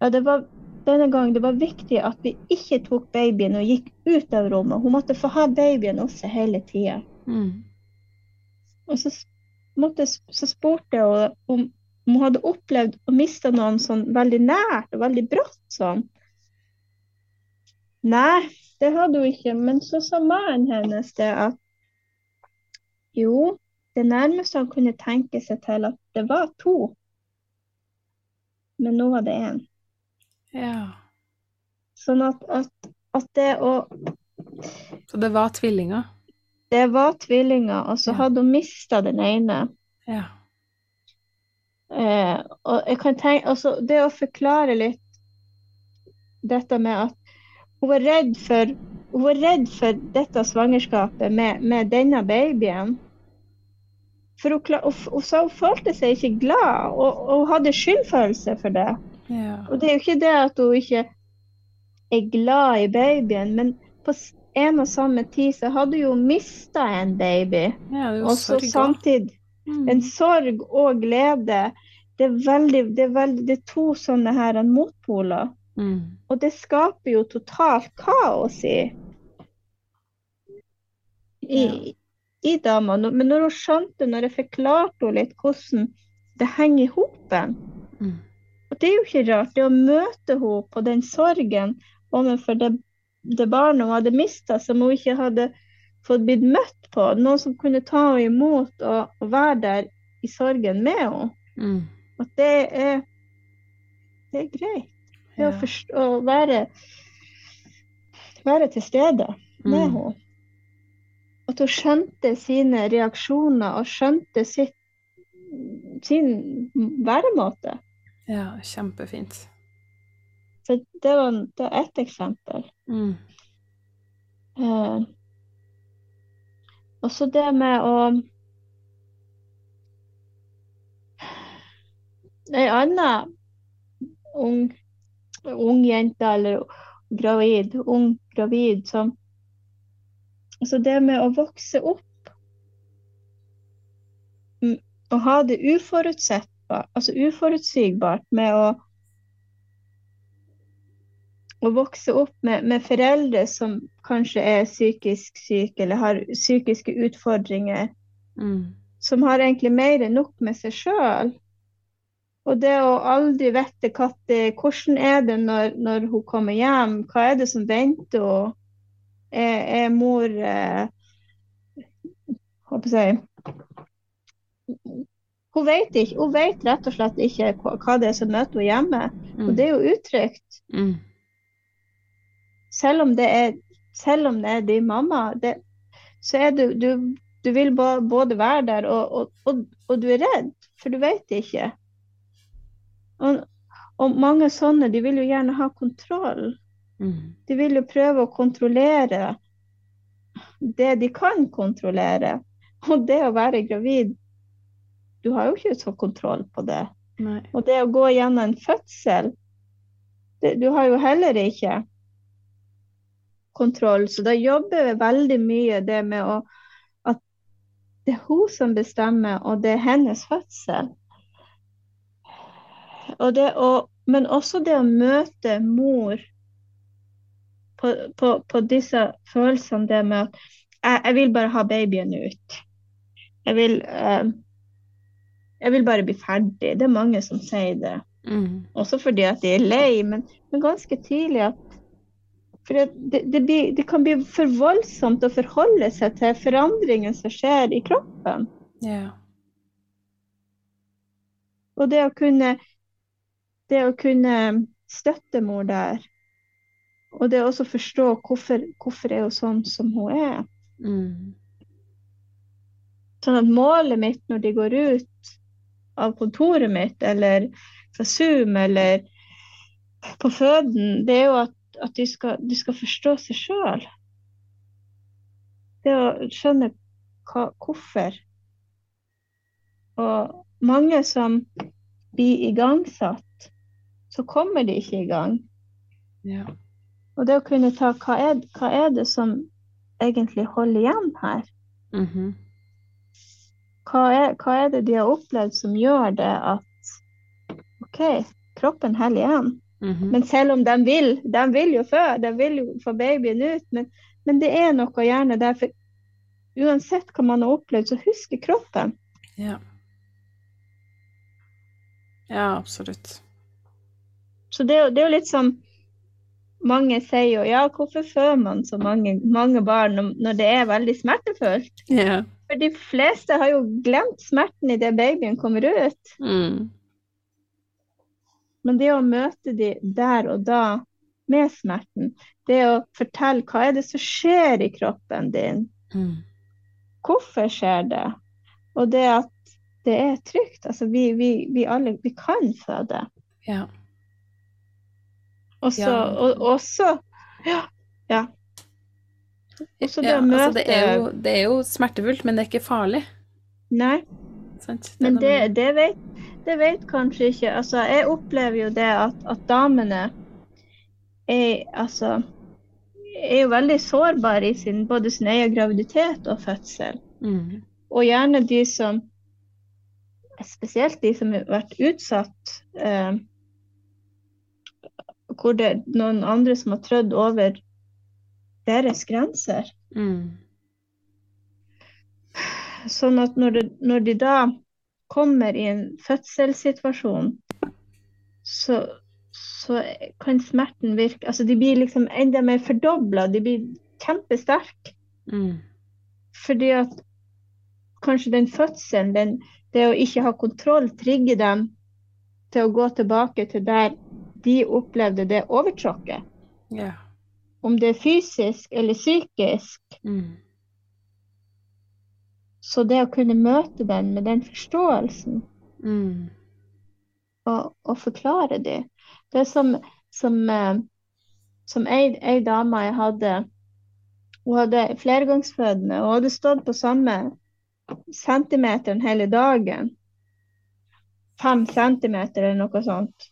Ja, det var denne gangen det var viktig at vi ikke tok babyen og gikk ut av rommet. Hun måtte få ha babyen også hele tida. Mm. Og så, måtte, så spurte hun om hun hadde opplevd å miste noen sånn veldig nært og veldig brått sånn. Nei, det hadde hun ikke. Men så sa mannen hennes det at jo, det nærmeste han kunne tenke seg til at det var to men nå var det én. Ja. Sånn at, at, at, det å Så det var tvillinger? Det var tvillinger, og så ja. hadde hun mista den ene. Ja. Eh, og jeg kan tenke, altså, det å forklare litt dette med at hun var redd for, var redd for dette svangerskapet med, med denne babyen. For hun, hun, hun, hun følte seg ikke glad, og, og hadde skyldfølelse for det. Ja. Og det er jo ikke det at hun ikke er glad i babyen, men på en og samme tid så hadde hun mista en baby. Ja, og så samtidig mm. en sorg og glede. Det er, veldig, det er, veldig, det er to sånne her motpoler. Mm. Og det skaper jo totalt kaos i, i, ja i dama. Men når hun skjønte, når jeg forklarte henne litt hvordan det henger i hopen mm. Og det er jo ikke rart. Det å møte henne på den sorgen overfor det, det barnet hun hadde mista, som hun ikke hadde fått blitt møtt på. Noen som kunne ta henne imot og, og være der i sorgen med henne. Mm. At det er, det er greit. Det ja. å, forstå, å være, være til stede med mm. henne. At hun skjønte sine reaksjoner og skjønte sitt, sin væremåte. Ja, kjempefint. Så det var, det var ett eksempel. Mm. Eh, og så det med å Ei anna ung, ung jente eller gravid, ung gravid som Altså det med å vokse opp mm, og ha det uforutsigbart, altså uforutsigbart med å, å vokse opp med, med, foreldre som kanskje er psykisk syke eller har psykiske utfordringer, mm. som har egentlig mer enn nok med seg sjøl. Og det å aldri vite hvordan er det når, når hun kommer hjem, hva er det som venter henne? er, er mor eh, jeg, Hun vet ikke, hun vet rett og slett ikke hva det er som møter henne hjemme. Mm. Og det er jo utrygt. Mm. Selv om det er selv om det er din mamma, det, så er du, du, du vil både være der og, og, og, og, du er redd, for du vet ikke. Og mange sånne de vil jo gjerne ha kontroll. Mm. De vil jo prøve å kontrollere det de kan kontrollere. Og det å være gravid Du har jo ikke så kontroll på det. Nei. Og det å gå gjennom en fødsel det, Du har jo heller ikke kontroll. Så da jobber vi veldig mye det med å at det er hun som bestemmer, og det er hennes fødsel. Og det å, men også det å møte mor på, på, på, disse følelsene det med at jeg, jeg, vil bare ha babyen ut. Jeg vil, uh, jeg vil bare bli ferdig. Det er mange som sier det. Mm. Også fordi at de er lei, men, men ganske tidlig at for det, det, blir, det, kan bli for voldsomt å forholde seg til forandringen som skjer i kroppen. Yeah. Og det å kunne det å kunne støtte mor der, og det å også forstå hvorfor, hvorfor er hun sånn som hun er. Mm. Sånn at målet mitt når de går ut av kontoret mitt, eller fra Zoom, eller på føden, det er jo at, at de, skal, de, skal, forstå seg sjøl. Det å skjønne hva, hvorfor. Og mange som blir igangsatt, så kommer de ikke i gang. Ja. Og det å kunne ta hva er, hva er det som egentlig holder igjen her? Mm -hmm. Hva, er, hva, er, det de har opplevd som gjør det at OK, kroppen holder igjen. Mm -hmm. Men selv om de vil, de vil jo føde, de vil jo få babyen ut, men, men det er noe gjerne der. For uansett hva man har opplevd, så husker kroppen. Ja. Ja, absolutt. Så det, det er jo litt sånn mange sier jo ja, hvorfor føder man så mange, mange barn når det er veldig smertefullt? Yeah. For de fleste har jo glemt smerten idet babyen kommer ut. Mm. Men det å møte de der og da med smerten, det å fortelle hva er det som skjer i kroppen din, mm. hvorfor skjer det, og det at det er trygt. Altså vi, vi, vi alle vi kan føde. Ja. Også, ja. og, også Ja. ja. Også det ja, møte altså det, er jo, det, er jo, smertefullt, men det er ikke farlig. Nei. Det men det, det, vet, det vet kanskje ikke Altså, jeg opplever jo det at, at damene er altså er jo veldig sårbare i sin, både sin egen graviditet og fødsel. Mm. Og gjerne de som Spesielt de som har vært utsatt eh, hvor det er noen andre som har trødd over deres grenser. Mm. Sånn at når, det, når, de da kommer i en fødselssituasjon, så, så, kan smerten virke Altså de blir liksom enda mer fordobla, de blir kjempesterke. Mm. Fordi at kanskje den fødselen, den, det å ikke ha kontroll, trigger dem til å gå tilbake til der de opplevde det overtråkket. Ja. Om det er fysisk eller psykisk. Mm. Så det å kunne møte den med den forståelsen mm. og, og, forklare det Det er som, som, eh, som ei, ei dame jeg hadde Hun hadde flergangsfødende og hadde stått på samme centimeteren hele dagen. Fem centimeter eller noe sånt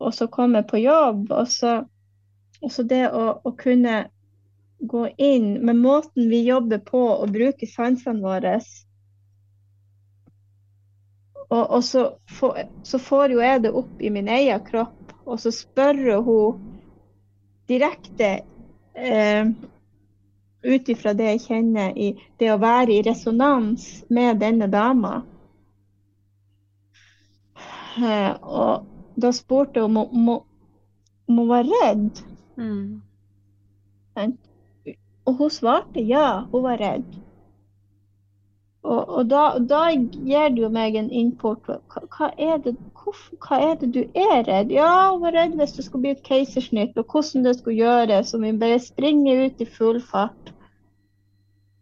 og så komme på jobb. Og så, og så det å, å, kunne gå inn med måten vi jobber på og bruke sansene våre. Og, og så, får, så, får jo jeg det opp i min egen kropp, og så spør hun direkte eh, ut ifra det jeg kjenner i det å være i resonans med denne dama. Eh, og, da spurte hun om, hun var redd. Mm. Og hun svarte ja, hun var redd. Og, og da, da, gir jo meg en import. Hva, hva, er det, hva, er det, du er redd? Ja, hun var redd hvis det skulle bli et keisersnitt, og hvordan det skulle gjøres. Og vi bare springer ut i full fart.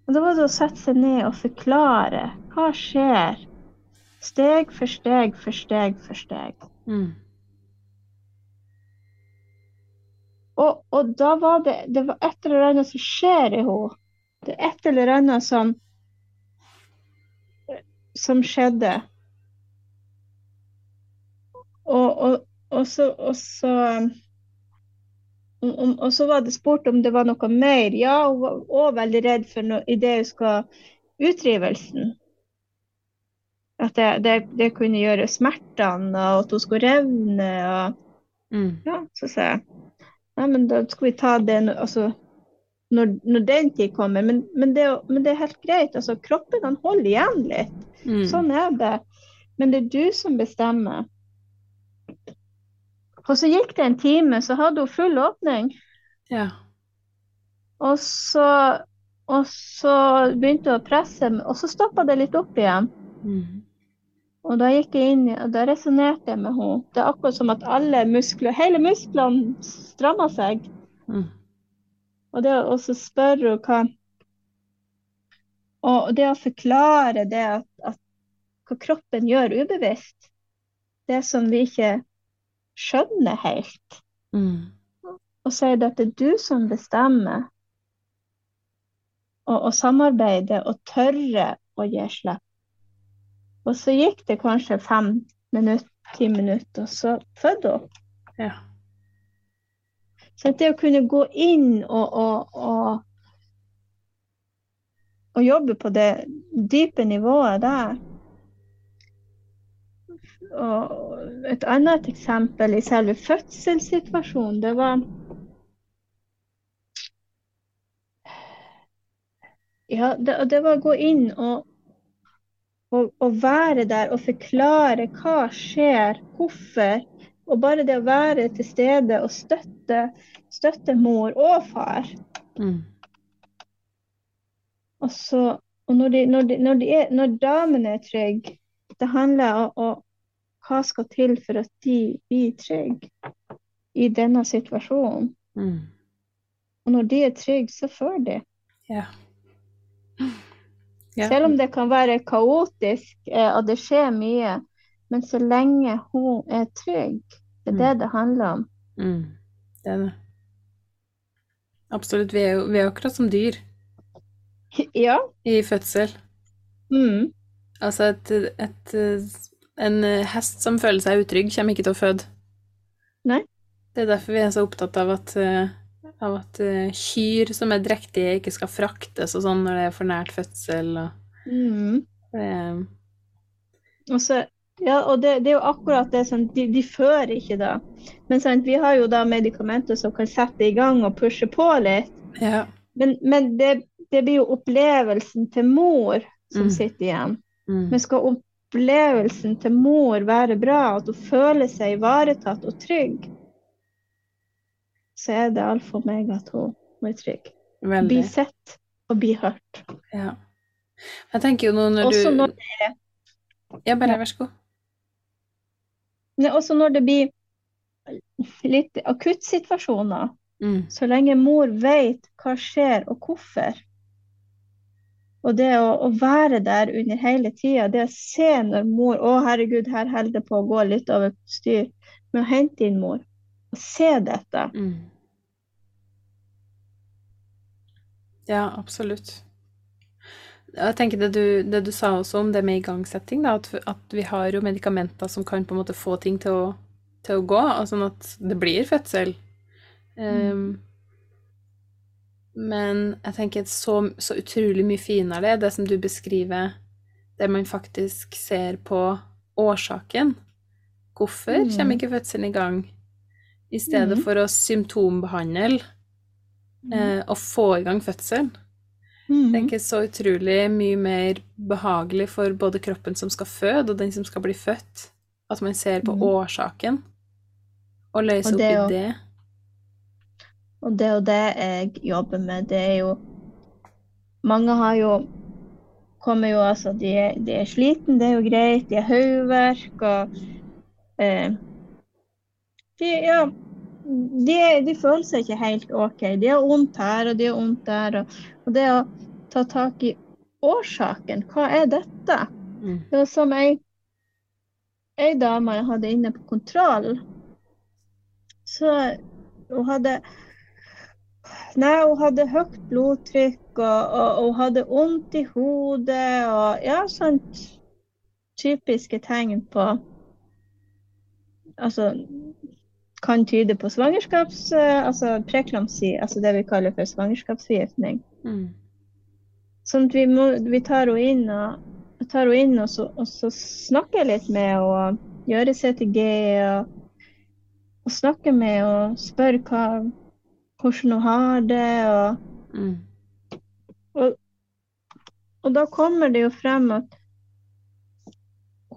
Og Da var det å sette seg ned og forklare. Hva skjer? Steg for steg for steg for steg. Mm. Og, og, da var det, det var et eller annet som skjer i henne. Det er et eller annet som, som skjedde. Og, og, og, så, og, så, og, så var det spurt om det var noe mer. Ja, hun var òg veldig redd for noe idet hun skal utdrivelsen. At det, det, det, kunne gjøre smertene, og at hun skulle revne. Og, mm. ja, så sa jeg Nei, men da skal vi ta det altså, når, når, den tid kommer. Men, men, det, men, det, er helt greit. Altså, kroppen kan holde igjen litt. Mm. Sånn er det. Men det er du som bestemmer. Og så gikk det en time, så hadde hun full åpning. Ja. Og så, og så begynte hun å presse, og så stoppa det litt opp igjen. Mm. Og da gikk jeg inn, og da resonnerte jeg med henne. Det er akkurat som at alle muskler, hele musklene strammer seg. Mm. Og det å spørre hva Og det å forklare det at, at hva kroppen gjør ubevisst, det som vi ikke skjønner helt. Mm. Og det at det er du som bestemmer, og, og samarbeide og tørre å gi slipp. Og så gikk det kanskje fem minutter, ti minutter, og så fødte hun. Ja. Så det å kunne gå inn og, og, og, og jobbe på det dype nivået der og et annet eksempel i selve fødselssituasjonen, det var Ja, det, det var å gå inn og å være der og forklare hva skjer, hvorfor. Og bare det å være til stede og støtte, støtte mor og far. Mm. Og, så, og når, de, når, de, når, de er, når, damene er trygge, det handler om, om hva skal til for at de blir trygge i denne situasjonen. Mm. Og når de er trygge, så får de. Ja. Ja. Selv om det kan være kaotisk eh, og det skjer mye. Men så lenge hun er trygg, det er mm. det det handler om. Mm. Det er det. Absolutt. Vi er jo, vi er akkurat som dyr. (laughs) Ja. I fødsel. Mm. Altså et, et, En hest som føler seg utrygg, kommer ikke til å føde. Nei. Det er derfor vi er så opptatt av at uh, av at uh, kyr som er drektige, ikke skal fraktes og sånn når det er for nært fødsel. Og, mm. um, og så, ja, og det, det, er jo akkurat det som De, de fører ikke da. Men sant, vi har jo da medikamenter som kan sette i gang og pushe på litt. Ja. Men, men det, det, blir jo opplevelsen til mor som mm. sitter igjen. Mm. Men skal opplevelsen til mor være bra, at hun føler seg ivaretatt og trygg, så er det alt for meg at hun, blir trygg. Veldig. Bli sett og bli hørt. Ja. Jeg tenker jo nå når også du når det. Ja, bare vær så god. Også når det blir litt akuttsituasjoner, mm. så lenge mor vet hva skjer og hvorfor. Og det å, å være der under hele tida, det å se når mor Å, herregud, her holder det på å gå litt over styr. Med å hente inn mor se dette. Mm. Ja, absolutt. Jeg tenker det du, det du, sa også om det med igangsetting, da, at, at, vi har jo medikamenter som kan på en måte få ting til å, til å gå, sånn at det blir fødsel. Um, men jeg tenker så, så, utrolig mye finere det, det som du beskriver, der man faktisk ser på årsaken. Hvorfor mm. kommer ikke fødselen i gang? I stedet mm. for å symptombehandle mm. eh, og få i gang fødselen. Mm. Det er så utrolig mye mer behagelig for både kroppen som skal føde, og den som skal bli født, at man ser på mm. årsaken og løser opp i det. Og det og det jeg jobber med, det er jo Mange har jo kommer jo altså De er, de er sliten, det er jo greit. De har hodeverk og eh, de, ja, de, de, føler seg ikke helt OK. De har vondt her, og de har vondt der. Og, og, det å ta tak i årsaken, hva er dette? Mm. Det var som ei, ei dame jeg hadde inne på kontroll. Så hun hadde Nei, hun hadde høyt blodtrykk, og, og, og hadde vondt i hodet, og ja, sånt typiske tegn på Altså kan tyde på svangerskaps... Eh, altså preklamsi, altså det vi kaller for svangerskapsforgiftning. Mm. Sånn at vi, må, vi tar henne inn og, tar henne inn og så, og så snakker litt med henne og gjør CTG og, og snakker med og spør hva, hvordan hun har det. Og, mm. og, og, da kommer det jo frem at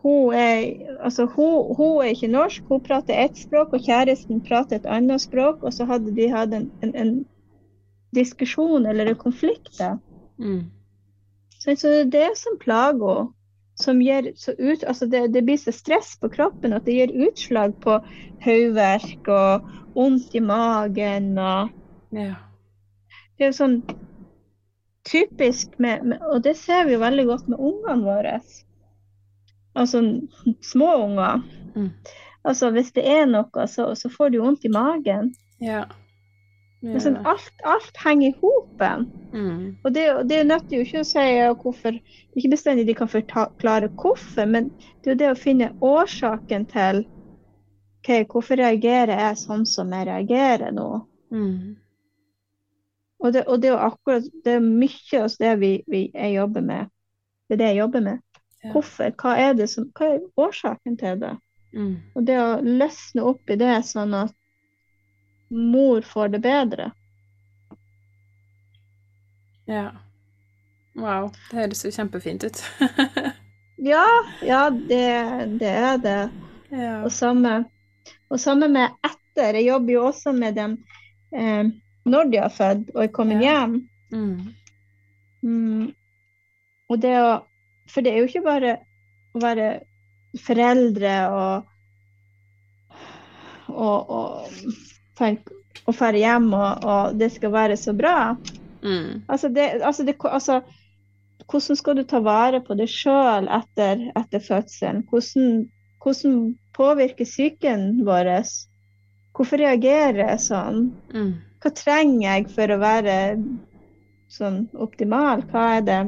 hun er, altså hun, hun er ikke norsk, hun prater ett språk, og kjæresten prater et annet språk. Og så hadde de hatt en, en, en diskusjon eller en konflikt. da. Mm. Så, så, det er det som plager henne. Som gir så ut, altså det, det, blir så stress på kroppen at det gir utslag på hodeverk og vondt i magen. og ja. Det er jo sånn typisk med, med, Og det ser vi jo veldig godt med ungene våre. Altså små unger. Mm. Altså hvis det er noe, så, så får du vondt i magen. Ja. Ja. Sånn, alt, alt, henger i hopen. Mm. Og det, det nytter jo ikke å si hvorfor Ikke bestandig de kan forklare hvorfor, men det er jo det å finne årsaken til okay, hvorfor reagerer jeg sånn som jeg reagerer nå. Mm. Og, det, og det, er akkurat det er mye av det vi, vi, jeg jobber med. Det er det jeg jobber med. Hvorfor? Hva er, det som, hva er årsaken til det? Mm. Og det å løsne opp i det sånn at mor får det bedre. Ja. Wow. Det høres jo kjempefint ut. (laughs) ja, ja, det, det er det. Ja. Og, samme, og samme med etter. Jeg jobber jo også med dem eh, når de har født og er kommet ja. hjem. Mm. Mm. Og det å For det er jo ikke bare å være foreldre og, og, og tenke å dra hjem, og, og, det skal være så bra. Mm. Altså, det, altså, det, altså, hvordan skal du ta vare på deg sjøl etter, etter, fødselen? Hvordan, hvordan påvirker psyken vår? Hvorfor reagerer jeg sånn? Mm. Hva trenger jeg for å være sånn optimal? Hva er det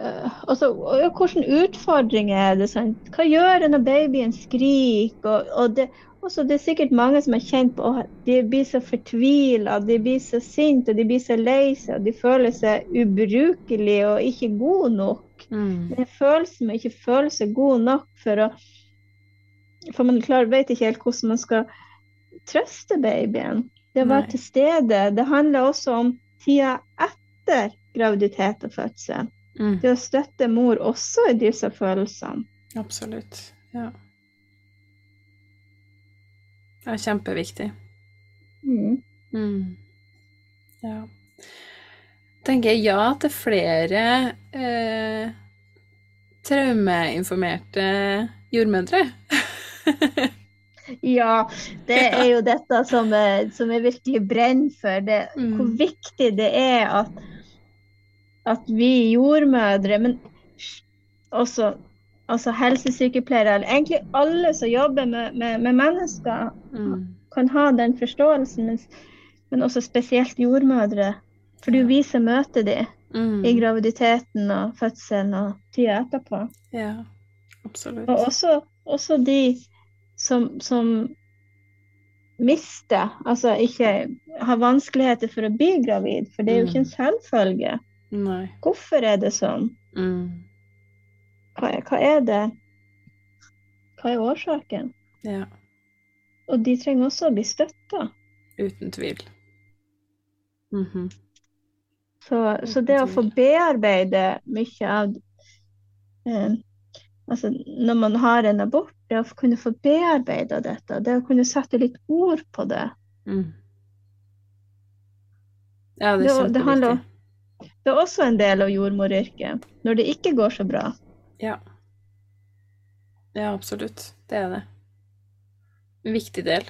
altså, hvilke utfordringer er det? Sånn? Hva gjør det når babyen skriker? Og, og, det, også, det er sikkert mange som har kjent på at de blir så fortvila, de blir så sinte de blir så lei seg. og De føler seg ubrukelige og ikke gode nok. Mm. Den følelsen med ikke føle seg god nok for å For man klar, vet ikke helt hvordan man skal trøste babyen. Det å være til stede. Det handler også om tida etter graviditet og fødsel. Mm. Det å støtte mor også i disse følelsene. Absolutt. Ja. Det er kjempeviktig. Mm. Mm. Ja. Tenker jeg ja til flere eh, traumeinformerte jordmødre. (laughs) ja, det er jo dette som, som jeg virkelig brenner for. Det, mm. Hvor viktig det er at, at vi jordmødre, men også altså helsesykepleiere, eller egentlig alle som jobber med, med, med mennesker, mm. kan ha den forståelsen, men, men, også spesielt jordmødre. For det er jo vi som møter dem mm. i graviditeten og fødselen og tida etterpå. Ja, absolutt. Og også, også de som, som mister, altså ikke har vanskeligheter for å bli gravid, for det er jo ikke en mm. selvfølge. Nei. Hvorfor er det sånn? Mm. Hva er, hva er det Hva er årsaken? Ja. Og de trenger også å bli støtta. Uten tvil. Mm -hmm. så, så, det å få bearbeide mye av eh, Altså når man har en abort, det å kunne få bearbeida dette, det å kunne sette litt ord på det mm. Ja, det er kjempeviktig. Det, det er også en del av jordmoryrket. Når det ikke går så bra, ja. Ja, absolutt. Det er det. En viktig del.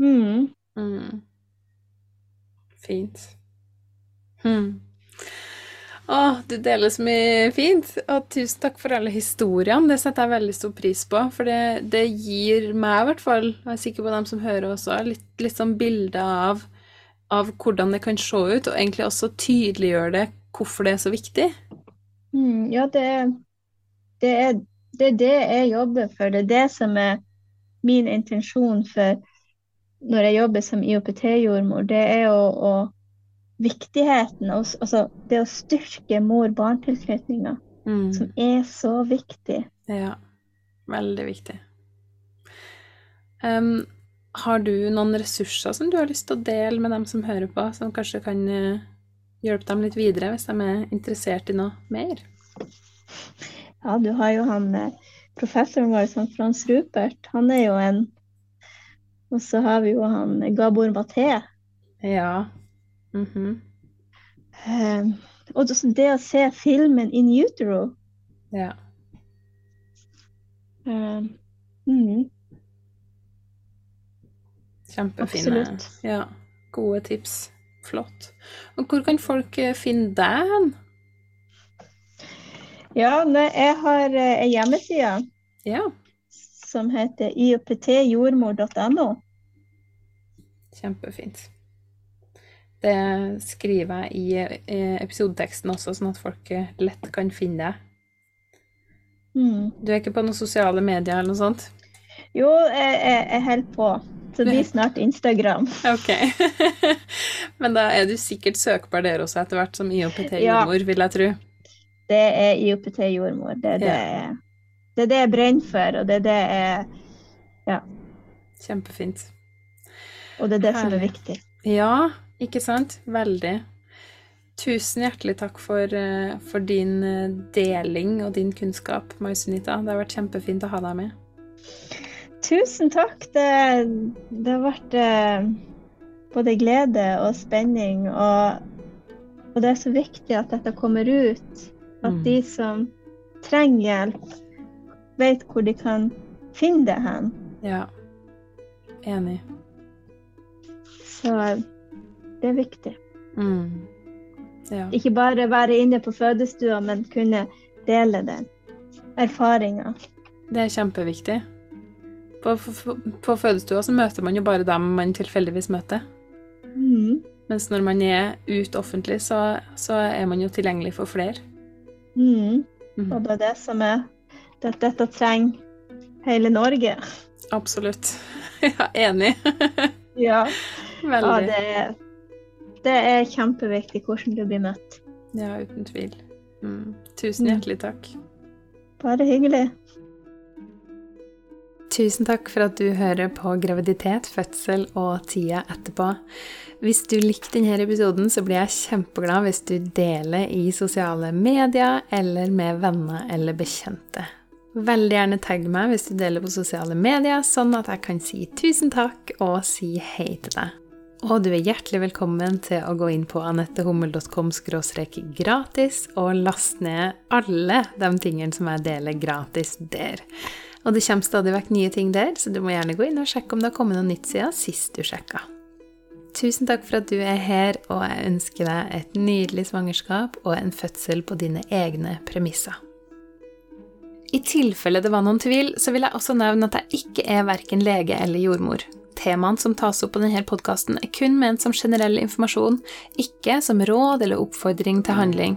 Mm. Mm. Fint. Mm. Å, du deler så mye fint. Og tusen takk for alle historiene. Det setter jeg veldig stor pris på. For det, det gir meg i hvert fall, og jeg er sikker på dem som hører også, litt, litt sånn bilde av, av, hvordan det kan se ut, og egentlig også tydeliggjøre det hvorfor det er så viktig. Mm, ja, det, det er, det er det jeg jobber for. Det er det som er min intensjon for når jeg jobber som IOPT-jordmor. Det er å, å viktigheten, altså det å styrke mor-barn-tilknytninga, mm. som er så viktig. Ja, veldig viktig. Um, Har du noen ressurser som du har lyst til å dele med dem som hører på, som kanskje kan eh, hjelpe dem litt videre hvis de er interessert i noe mer? Ja, du har jo han eh, professoren vår, sånn Frans Rupert. Han er jo en Og så har vi jo han Gabor Maté. Ja. Mm -hmm. um, og det å se filmen In utero Ja. Um, mm. Kjempefine. Absolutt. Ja, gode tips. Flott. Og hvor kan folk eh, finne deg hen? Ja, jeg har ei eh, hjemmeside ja. som heter ioptjordmor.no. Kjempefint. Det skriver jeg i eh, episodeteksten også, sånn at folk lett kan finne deg. Mm. Du er ikke på noen sosiale medier eller noe sånt? Jo, jeg, jeg, jeg holder på. Så det blir snart Instagram. Ok. (laughs) Men da er du sikkert søkbar der også etter hvert som IOPT-jordmor, ja. vil jeg tro. Det er IOPT-jordmor. Det, det, ja. det, er det jeg brenner for, og det er det jeg Ja. Kjempefint. Og det er det Herlig. som er viktig. Ja, ikke sant? Veldig. Tusen hjertelig takk for, eh, for din eh, deling og din kunnskap, Mai-Sunita. Det har vært kjempefint å ha deg med. Tusen takk. Det, det har vært eh, både glede og spenning. Og, og, det er så viktig at dette kommer ut. At mm. de som trenger hjelp, vet hvor de kan finne det hen. Ja. Enig. Så det er viktig. Mm. Ja. Ikke bare være inne på fødestua, men kunne dele den erfaringa. Det er kjempeviktig. På, på fødestua så møter man jo bare dem man tilfeldigvis møter. Mm. Mens når man er ute offentlig, så, så, er man jo tilgjengelig for flere. Mm. Mm. Og det er det som er at dette trenger hele Norge. Absolutt. (laughs) Ja, enig. (laughs) ja. Veldig. Ja, det, er, det er kjempeviktig hvordan du blir møtt. Ja, uten tvil. Mm. Tusen mm. hjertelig takk. Bare hyggelig. Tusen takk for at du hører på graviditet, fødsel og tida etterpå. Hvis du likte denne episoden, så blir jeg kjempeglad hvis du deler i sosiale medier eller med venner eller bekjente. Veldig gjerne tagg meg hvis du deler på sosiale medier, sånn at jeg kan si tusen takk og si hei til deg. Og du er hjertelig velkommen til å gå inn på anettehummel.com gratis og laste ned alle de tingene som jeg deler gratis der. Og det kommer stadig vekk nye ting der, så du må gjerne gå inn og sjekke om det har kommet noe nytt siden sist du sjekka. Tusen takk for at du er her, og jeg ønsker deg et nydelig svangerskap og en fødsel på dine egne premisser. I tilfelle det var noen tvil, så vil jeg også nevne at jeg ikke er verken lege eller jordmor. Temaene som tas opp på denne podkasten, er kun ment som generell informasjon, ikke som råd eller oppfordring til handling.